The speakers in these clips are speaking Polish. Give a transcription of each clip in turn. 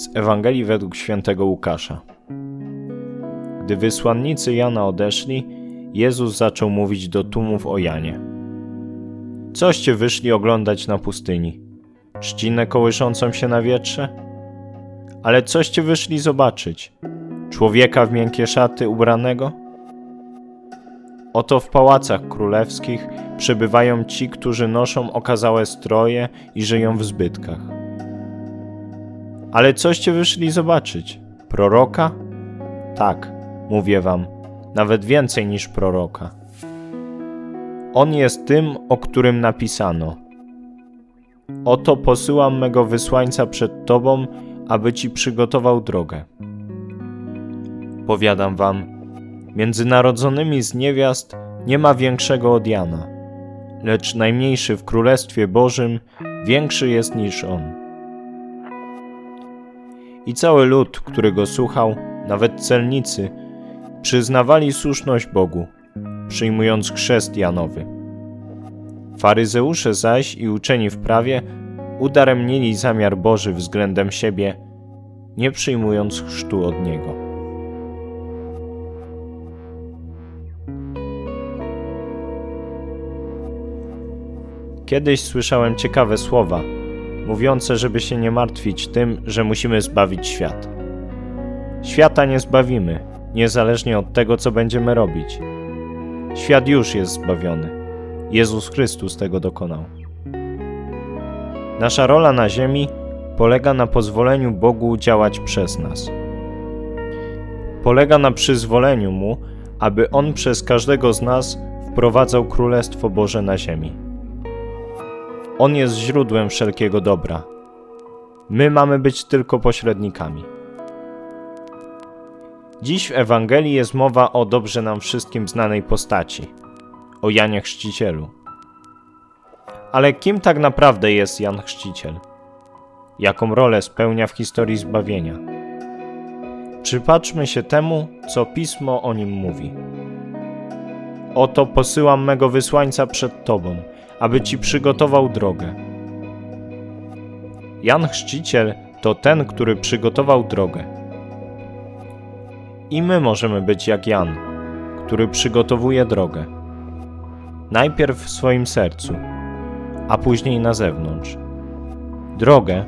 Z Ewangelii według świętego Łukasza. Gdy wysłannicy Jana odeszli, Jezus zaczął mówić do tłumów o Janie. Coście wyszli oglądać na pustyni? Trzcinę kołyszącą się na wietrze? Ale coście wyszli zobaczyć? Człowieka w miękkie szaty ubranego? Oto w pałacach królewskich przebywają ci, którzy noszą okazałe stroje i żyją w zbytkach. Ale coście wyszli zobaczyć? Proroka? Tak, mówię wam, nawet więcej niż proroka. On jest tym, o którym napisano. Oto posyłam mego wysłańca przed tobą, aby ci przygotował drogę. Powiadam wam, między narodzonymi z niewiast nie ma większego od Jana, lecz najmniejszy w Królestwie Bożym większy jest niż on. I cały lud, który go słuchał, nawet celnicy, przyznawali słuszność Bogu, przyjmując chrzest Janowy. Faryzeusze zaś i uczeni w prawie udaremnili zamiar Boży względem siebie, nie przyjmując chrztu od Niego. Kiedyś słyszałem ciekawe słowa, mówiące, żeby się nie martwić tym, że musimy zbawić świat. Świata nie zbawimy, niezależnie od tego, co będziemy robić. Świat już jest zbawiony. Jezus Chrystus tego dokonał. Nasza rola na Ziemi polega na pozwoleniu Bogu działać przez nas. Polega na przyzwoleniu Mu, aby On przez każdego z nas wprowadzał Królestwo Boże na Ziemi. On jest źródłem wszelkiego dobra. My mamy być tylko pośrednikami. Dziś w Ewangelii jest mowa o dobrze nam wszystkim znanej postaci o Janie Chrzcicielu. Ale kim tak naprawdę jest Jan Chrzciciel? Jaką rolę spełnia w historii zbawienia? Przypatrzmy się temu, co pismo o nim mówi. Oto posyłam mego wysłańca przed Tobą, aby Ci przygotował drogę. Jan Chrzciciel to ten, który przygotował drogę. I my możemy być jak Jan, który przygotowuje drogę. Najpierw w swoim sercu, a później na zewnątrz. Drogę,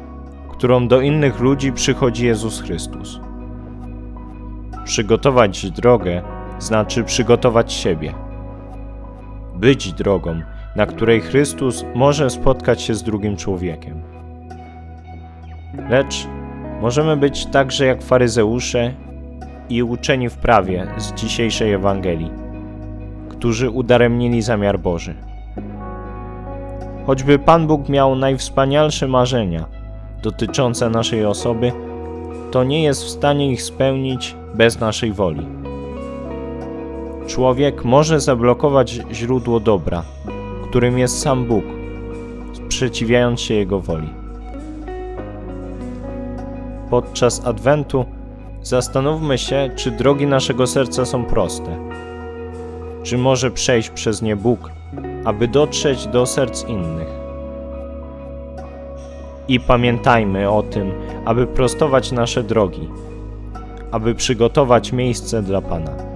którą do innych ludzi przychodzi Jezus Chrystus. Przygotować drogę znaczy przygotować siebie. Być drogą, na której Chrystus może spotkać się z drugim człowiekiem. Lecz możemy być także jak faryzeusze i uczeni w prawie z dzisiejszej Ewangelii, którzy udaremnili zamiar Boży. Choćby Pan Bóg miał najwspanialsze marzenia dotyczące naszej osoby, to nie jest w stanie ich spełnić bez naszej woli. Człowiek może zablokować źródło dobra, którym jest sam Bóg, sprzeciwiając się Jego woli. Podczas Adwentu zastanówmy się, czy drogi naszego serca są proste. Czy może przejść przez nie Bóg, aby dotrzeć do serc innych. I pamiętajmy o tym, aby prostować nasze drogi, aby przygotować miejsce dla Pana.